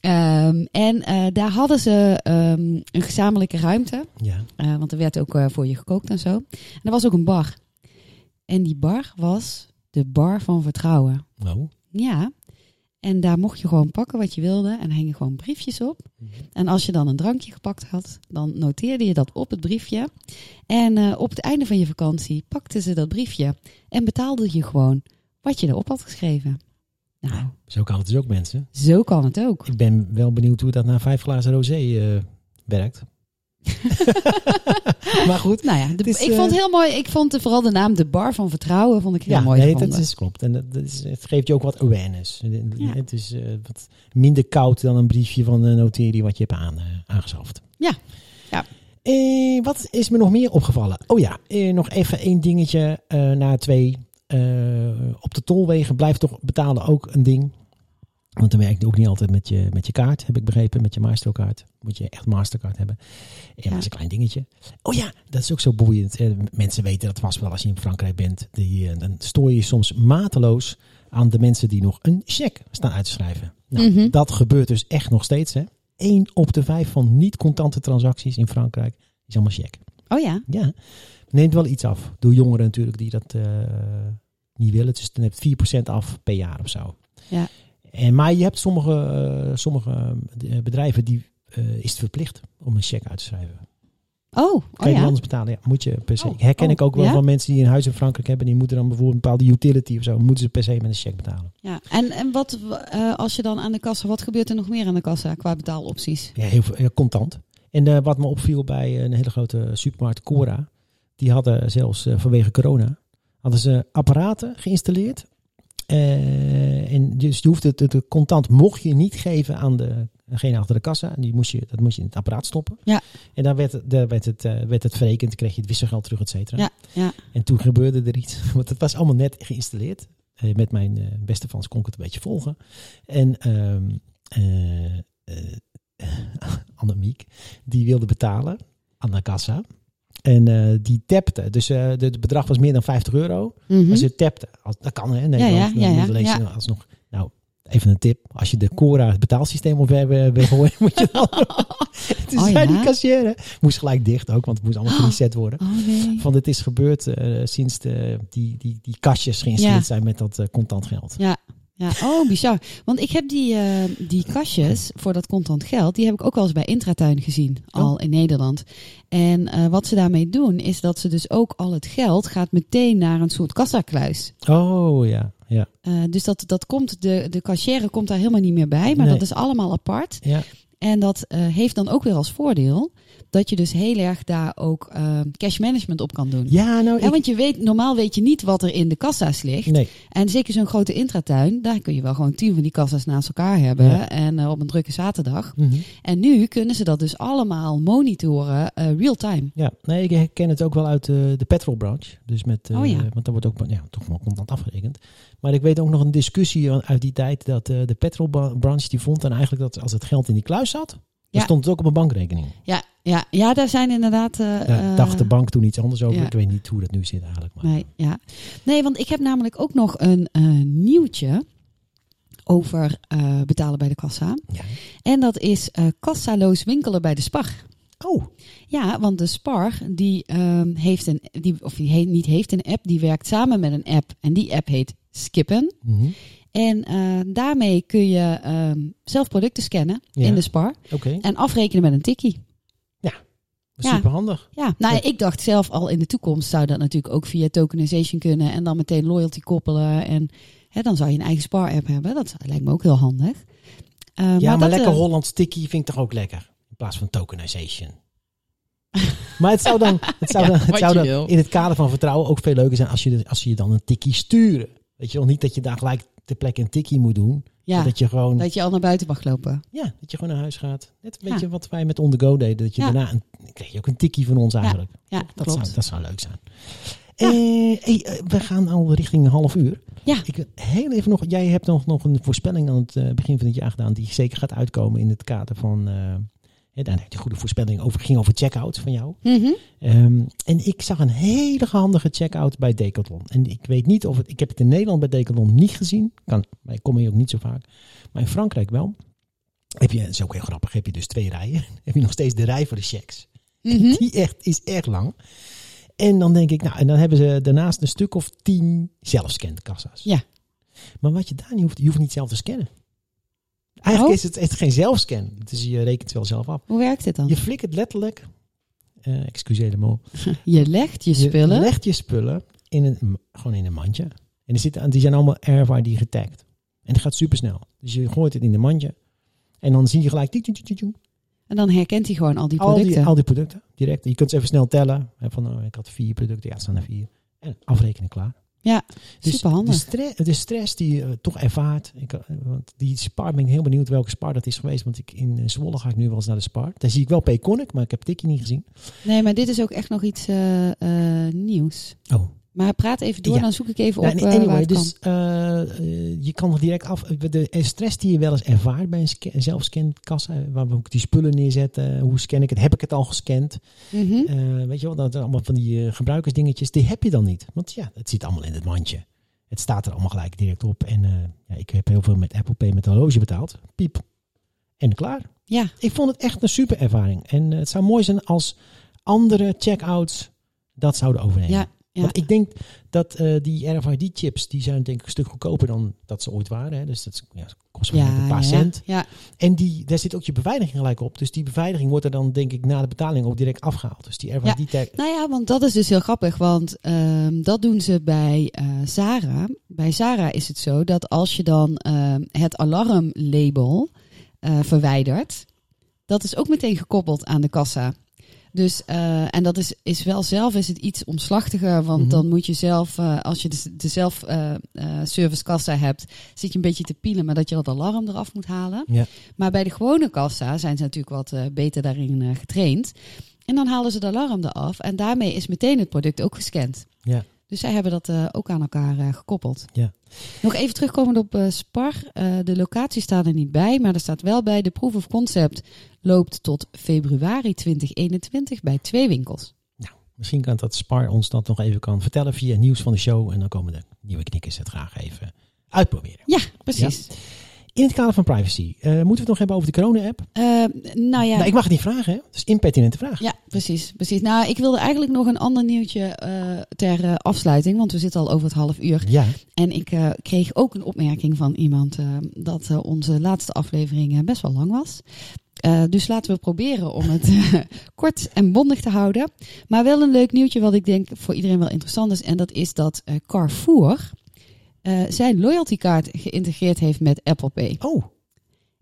Speaker 3: Ehm, en eh, daar hadden ze ehm, een gezamenlijke ruimte.
Speaker 2: Ja.
Speaker 3: eh, want er werd ook eh, voor je gekookt en zo. En er was ook een bar. En die bar was de bar van vertrouwen.
Speaker 2: Oh.
Speaker 3: Ja. En daar mocht je gewoon pakken wat je wilde. En hingen gewoon briefjes op.
Speaker 2: Mhm.
Speaker 3: En als je dan een drankje gepakt had, dan noteerde je dat op het briefje. En op het einde van je vakantie pakten ze dat briefje. En betaalde je gewoon wat je erop had geschreven. Nou,
Speaker 2: Zo kan het dus ook, mensen.
Speaker 3: zo kan het ook.
Speaker 2: Ik ben wel benieuwd hoe dat na vijf glazen rosé eh, werkt. (laughs) maar goed.
Speaker 3: Nou ja, de-
Speaker 2: Het is,
Speaker 3: ik
Speaker 2: eh,
Speaker 3: vond het heel mooi. Ik vond vooral de naam De Bar van Vertrouwen vond ik heel
Speaker 2: Ja,
Speaker 3: mooi
Speaker 2: nee,
Speaker 3: gevonden.
Speaker 2: dat is, klopt. En dat, is, het geeft je ook wat awareness.
Speaker 3: Ja.
Speaker 2: Het is eh, wat minder koud dan een briefje van de noterie wat je hebt aan, eh, aangeschaft.
Speaker 3: Ja. Ja.
Speaker 2: Eh, wat is me nog meer opgevallen? Oh ja, eh, nog even één dingetje eh na twee. Eh, op de tolwegen blijft toch betalen ook een ding. Want dan werkt het ook niet altijd met je, met je kaart, heb ik begrepen. Met je Maestro-kaart. Moet je echt Mastercard hebben. En
Speaker 3: Ja.
Speaker 2: dat is een klein dingetje. Oh ja, dat is ook zo boeiend. Eh, Mensen weten dat vast wel als je in Frankrijk bent. Die, eh, dan stoor je soms mateloos aan de mensen die nog een cheque staan uit te schrijven. Nou,
Speaker 3: Mhm.
Speaker 2: dat gebeurt dus echt nog steeds. Hè. 1 op de vijf van niet-contante transacties in Frankrijk is allemaal cheque.
Speaker 3: Oh ja,
Speaker 2: Ja, neemt wel iets af. Door jongeren natuurlijk die dat eh, niet willen. Dus dan heb je 4% af per jaar of zo.
Speaker 3: Ja.
Speaker 2: En, maar je hebt sommige, eh, sommige eh, bedrijven die eh, is het verplicht om een cheque uit te schrijven.
Speaker 3: oh,
Speaker 2: Kan
Speaker 3: oh
Speaker 2: je niet
Speaker 3: ja.
Speaker 2: anders betalen? Ja, moet je per se.
Speaker 3: Oh,
Speaker 2: Herken
Speaker 3: oh,
Speaker 2: ik ook wel
Speaker 3: ja?
Speaker 2: van mensen die een huis in Frankrijk hebben. Die moeten dan bijvoorbeeld een bepaalde utility of zo. Moeten ze per se met een cheque betalen.
Speaker 3: ja. En, en wat als je dan aan de kassa, wat gebeurt er nog meer aan de kassa qua betaalopties?
Speaker 2: Ja, heel veel, contant. En wat me opviel bij een hele grote supermarkt, Cora. Die hadden zelfs eh, vanwege corona, hadden ze apparaten geïnstalleerd. Eh, en dus je hoeft het, het contant mocht je niet geven aan de, degene achter de kassa. Die moest je, dat moest je in het apparaat stoppen.
Speaker 3: Ja.
Speaker 2: En dan werd, daar werd, het, eh, werd het verrekend, kreeg je het wisselgeld terug, et cetera.
Speaker 3: Ja, ja.
Speaker 2: En toen gebeurde er iets, (laughs) want het was allemaal net geïnstalleerd. Met mijn beste fans kon ik het een beetje volgen. En ehm eh, eh, (laughs) Annemiek, die wilde betalen aan de kassa. En eh, die tapte. Dus eh, de- het bedrag was meer dan 50 euro.
Speaker 3: Mhm.
Speaker 2: Maar ze tapte. Dat kan hè, Nederland.
Speaker 3: ja, ja,
Speaker 2: lezen
Speaker 3: ja.
Speaker 2: alsnog. Nou, even een tip. Als je de Cora het betaalsysteem op wil gooien, (laughs) moet je dan... (laughs) Toen
Speaker 3: Oh,
Speaker 2: zei die kassière. Moest gelijk dicht ook, want het moest allemaal gereset worden.
Speaker 3: Oh nee.
Speaker 2: Van dit is gebeurd eh, sinds de, die, die, die kastjes geïnstalleerd zijn met dat eh, contant geld.
Speaker 3: Ja, ja, oh bizar. Want ik heb die, eh, die kastjes voor dat contant geld, die heb ik ook wel eens bij Intratuin gezien, al
Speaker 2: Oh.
Speaker 3: in Nederland. En eh, wat ze daarmee doen, is dat ze dus ook al het geld gaat meteen naar een soort kassakluis.
Speaker 2: Oh ja, ja.
Speaker 3: Eh, dus dat, dat komt, de, de cashier komt daar helemaal niet meer bij, maar
Speaker 2: Nee.
Speaker 3: dat is allemaal apart.
Speaker 2: ja.
Speaker 3: En dat eh, heeft dan ook weer als voordeel dat je dus heel erg daar ook eh, cash management op kan doen.
Speaker 2: Ja, nou,
Speaker 3: Ja,
Speaker 2: ik,
Speaker 3: want je weet, normaal weet je niet wat er in de kassa's ligt.
Speaker 2: nee.
Speaker 3: En zeker zo'n grote intratuin, daar kun je wel gewoon tien van die kassa's naast elkaar hebben.
Speaker 2: Ja.
Speaker 3: En eh, op een drukke zaterdag.
Speaker 2: Mhm.
Speaker 3: En nu kunnen ze dat dus allemaal monitoren eh, real-time.
Speaker 2: Ja, nee, ik herken het ook wel uit de petrolbranche. Dus met,
Speaker 3: Oh ja.
Speaker 2: want daar wordt ook ja, toch wel contant afgerekend. Maar ik weet ook nog een discussie uit die tijd dat eh, de petrolbranche die vond dan eigenlijk dat als het geld in die kluis zat, dan
Speaker 3: Ja.
Speaker 2: stond het ook op een bankrekening.
Speaker 3: Ja, ja, ja daar zijn inderdaad... eh,
Speaker 2: Daar
Speaker 3: eh,
Speaker 2: dacht de bank toen iets anders over.
Speaker 3: ja.
Speaker 2: Ik weet niet hoe dat nu zit eigenlijk. Maar.
Speaker 3: Nee, ja. nee, want ik heb namelijk ook nog een nieuwtje over betalen bij de kassa.
Speaker 2: Ja.
Speaker 3: En dat is kassaloos winkelen bij de Spar.
Speaker 2: Oh,
Speaker 3: Ja, want de Spar die ehm, heeft een, die, of die niet heeft een app, die werkt samen met een app. En die app heet Skippen.
Speaker 2: mhm.
Speaker 3: En eh, daarmee kun je ehm, zelf producten scannen
Speaker 2: Ja.
Speaker 3: in de Spar en afrekenen met een tikkie. Ja.
Speaker 2: Super handig.
Speaker 3: Ja, nou ik dacht zelf al in de toekomst zou dat natuurlijk ook via tokenization kunnen en dan meteen loyalty koppelen. En hè, dan zou je een eigen spar-app hebben. Dat lijkt me ook heel handig. Eh,
Speaker 2: Ja, maar,
Speaker 3: dat,
Speaker 2: lekker
Speaker 3: eh,
Speaker 2: Holland sticky vind ik toch ook lekker. In plaats van tokenization. (laughs) maar het zou dan, het zou
Speaker 3: Ja,
Speaker 2: dan, het zou dan in het kader van vertrouwen ook veel leuker zijn als je, als je je dan een tikkie sturen. Weet je wel, niet dat je daar gelijk ter plekke een tikkie moet doen.
Speaker 3: Ja,
Speaker 2: Dat je gewoon,
Speaker 3: dat je al naar buiten mag lopen.
Speaker 2: ja, dat je gewoon naar huis gaat. Net een
Speaker 3: Ja.
Speaker 2: beetje wat wij met On The Go deden. Dat je
Speaker 3: Ja.
Speaker 2: daarna, een, kreeg je ook een tikkie van ons eigenlijk.
Speaker 3: Ja,
Speaker 2: dat,
Speaker 3: klopt.
Speaker 2: zou, dat zou leuk zijn.
Speaker 3: Ja.
Speaker 2: Eh, eh, we gaan al richting een half uur.
Speaker 3: Ja.
Speaker 2: Ik wil heel even nog. Jij hebt nog, nog een voorspelling aan het eh, begin van het jaar gedaan. Die zeker gaat uitkomen in het kader van. eh daar heb je goede voorspelling over. ging over checkout van jou.
Speaker 3: Mhm.
Speaker 2: Ehm, en ik zag een hele handige checkout bij Decathlon. En ik weet niet of het. Ik heb het in Nederland bij Decathlon niet gezien. Kan, maar ik kom hier ook niet zo vaak. Maar in Frankrijk wel. Heb je, dat is ook heel grappig. Heb je dus twee rijen. (laughs) Heb je nog steeds de rij voor de checks.
Speaker 3: Mhm.
Speaker 2: Die echt, is echt lang. En dan denk ik, nou, en dan hebben ze daarnaast een stuk of tien zelfscankassa's.
Speaker 3: Ja.
Speaker 2: Maar wat je daar niet hoeft, je hoeft niet zelf te scannen. Eigenlijk
Speaker 3: Oh.
Speaker 2: is het, is het geen zelfscan. Dus je rekent het wel zelf af.
Speaker 3: Hoe werkt dit dan?
Speaker 2: Je flikkert letterlijk, eh excuseer de (laughs)
Speaker 3: Je legt je
Speaker 2: je
Speaker 3: spullen.
Speaker 2: legt je spullen in een, gewoon in een mandje. En er zitten, die zijn allemaal RFID getagd. En dat gaat super snel. Dus je gooit het in een mandje. En dan zie je gelijk
Speaker 3: En dan herkent hij gewoon al die
Speaker 2: al,
Speaker 3: producten.
Speaker 2: die, al die producten direct. Je kunt ze even snel tellen. Van, oh, ik had vier producten, ja, het staan er vier. En afrekenen klaar.
Speaker 3: Ja,
Speaker 2: Dus
Speaker 3: superhandig.
Speaker 2: De, stre- de stress die je eh, toch ervaart. Ik, eh, want die Spar ben ik heel benieuwd welke Spar dat is geweest. Want ik, in eh, Zwolle ga ik nu wel eens naar de Spar. Daar zie ik wel Payconic, maar ik heb Tikkie niet gezien.
Speaker 3: Nee, maar dit is ook echt nog iets nieuws.
Speaker 2: Oh.
Speaker 3: Maar praat even door,
Speaker 2: Ja.
Speaker 3: dan zoek ik even
Speaker 2: Ja,
Speaker 3: op eh, waar
Speaker 2: anyway,
Speaker 3: het kan.
Speaker 2: dus eh, eh, je kan nog direct af. De stress die je wel eens ervaart bij een sca- een zelfscankassa, waar we ook die spullen neerzetten. Hoe scan ik het? Heb ik het al gescand?
Speaker 3: Mhm.
Speaker 2: Weet je wel, dat allemaal van die gebruikersdingetjes. Die heb je dan niet. Want ja, het zit allemaal in het mandje. Het staat er allemaal gelijk direct op. En ja, ik heb heel veel met Apple Pay met horloge betaald. Piep. En klaar.
Speaker 3: Ja,
Speaker 2: Ik vond het echt een super ervaring. En het zou mooi zijn als andere checkouts dat zouden overnemen.
Speaker 3: ja, ja.
Speaker 2: Want ik denk dat eh, die RFID-chips, die zijn denk ik een stuk goedkoper dan dat ze ooit waren. Hè. Dus dat ja, kost wel
Speaker 3: ja,
Speaker 2: een paar
Speaker 3: ja,
Speaker 2: cent.
Speaker 3: Ja,
Speaker 2: En die, daar zit ook je beveiliging gelijk op. Dus die beveiliging wordt er dan denk ik na de betaling ook direct afgehaald. Dus die RFID-tag...
Speaker 3: Nou ja, want dat is dus heel grappig, want ehm, dat doen ze bij eh Zara. Bij Zara is het zo dat als je dan ehm, het alarmlabel eh, verwijdert, dat is ook meteen gekoppeld aan de kassa. Dus, eh, en dat is, is wel zelf is het iets omslachtiger, want
Speaker 2: Mhm.
Speaker 3: dan moet je zelf, eh, als je de, de zelf eh, eh, service kassa hebt, zit je een beetje te pielen, maar dat je dat alarm eraf moet halen.
Speaker 2: Ja.
Speaker 3: Maar bij de gewone kassa zijn ze natuurlijk wat beter daarin getraind. En dan halen ze de alarm eraf en daarmee is meteen het product ook gescand.
Speaker 2: Ja.
Speaker 3: Dus zij hebben dat eh, ook aan elkaar eh, gekoppeld.
Speaker 2: Ja.
Speaker 3: Nog even terugkomend op eh, Spar. De locatie staat er niet bij, maar er staat wel bij. De proof of concept loopt tot februari 2021 bij twee winkels.
Speaker 2: Misschien kan dat Spar ons dat nog even kan vertellen via nieuws van de show. En dan komen de nieuwe knikkers het graag even uitproberen.
Speaker 3: Ja, precies.
Speaker 2: In het kader van privacy, eh, moeten we het nog hebben over de corona-app?
Speaker 3: Eh, nou ja.
Speaker 2: Nou, ik mag het niet vragen, hè? Dat is impertinente vraag.
Speaker 3: Ja, precies, precies. Nou, ik wilde eigenlijk nog een ander nieuwtje eh, ter afsluiting, want we zitten al over het half uur.
Speaker 2: Ja,
Speaker 3: En ik kreeg ook een opmerking van iemand dat onze laatste aflevering best wel lang was. Dus laten we proberen om het (laughs) kort en bondig te houden. Maar wel een leuk nieuwtje wat ik denk voor iedereen wel interessant is. En dat is dat eh, Carrefour eh, zijn loyaltykaart geïntegreerd heeft met Apple Pay.
Speaker 2: Oh,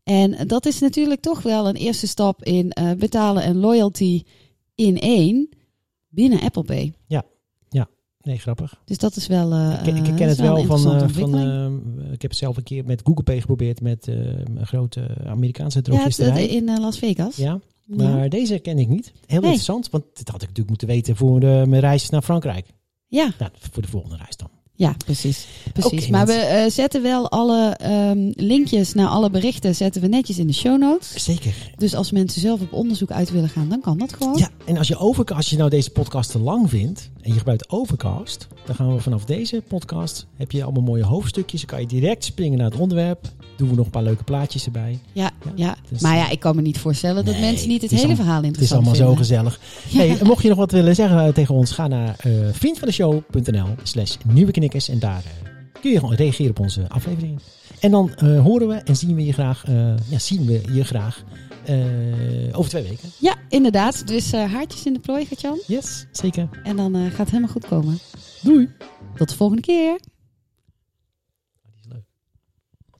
Speaker 3: En dat is natuurlijk toch wel een eerste stap in eh, betalen en loyalty in één binnen Apple Pay.
Speaker 2: nee, grappig.
Speaker 3: Dus dat is wel. eh,
Speaker 2: ik, ken- ik ken
Speaker 3: dat
Speaker 2: het
Speaker 3: wel
Speaker 2: van, van ik heb het zelf een keer met Google Pay geprobeerd met een grote Amerikaanse
Speaker 3: ja,
Speaker 2: drogisterij.
Speaker 3: eh, in Las Vegas.
Speaker 2: Ja,
Speaker 3: Ja.
Speaker 2: maar deze ken ik niet. Heel
Speaker 3: Nee.
Speaker 2: interessant, want dit had ik natuurlijk moeten weten voor de, mijn reis naar Frankrijk.
Speaker 3: Ja,
Speaker 2: Nou, voor de volgende reis dan.
Speaker 3: Ja, precies. precies. Maar we eh, zetten wel alle ehm, linkjes naar alle berichten zetten we netjes in de show notes.
Speaker 2: Zeker.
Speaker 3: Dus als mensen zelf op onderzoek uit willen gaan, dan kan dat gewoon.
Speaker 2: Ja, en als je, over, als je nou deze podcast te lang vindt en je gebruikt Overcast, dan gaan we vanaf deze podcast, heb je allemaal mooie hoofdstukjes, dan kan je direct springen naar het onderwerp. Doen we nog een paar leuke plaatjes erbij.
Speaker 3: Ja,
Speaker 2: Ja,
Speaker 3: ja.
Speaker 2: dus,
Speaker 3: maar ja, ik kan me niet voorstellen dat
Speaker 2: nee,
Speaker 3: mensen niet het, hele
Speaker 2: al-
Speaker 3: verhaal
Speaker 2: Het is
Speaker 3: interessant
Speaker 2: allemaal zo
Speaker 3: vinden.
Speaker 2: gezellig.
Speaker 3: Ja.
Speaker 2: Hey, mocht je nog wat willen zeggen tegen ons, ga naar eh vriendvandeshow.nl slash nieuwe en daar eh, kun je gewoon reageren op onze afleveringen. En dan eh, horen we en zien we je graag, eh, ja, zien we je graag over twee weken.
Speaker 3: Ja, inderdaad. Dus haartjes in de plooi, Gertjan.
Speaker 2: Yes, zeker.
Speaker 3: En dan gaat het helemaal goed komen.
Speaker 2: Doei!
Speaker 3: Tot de volgende keer.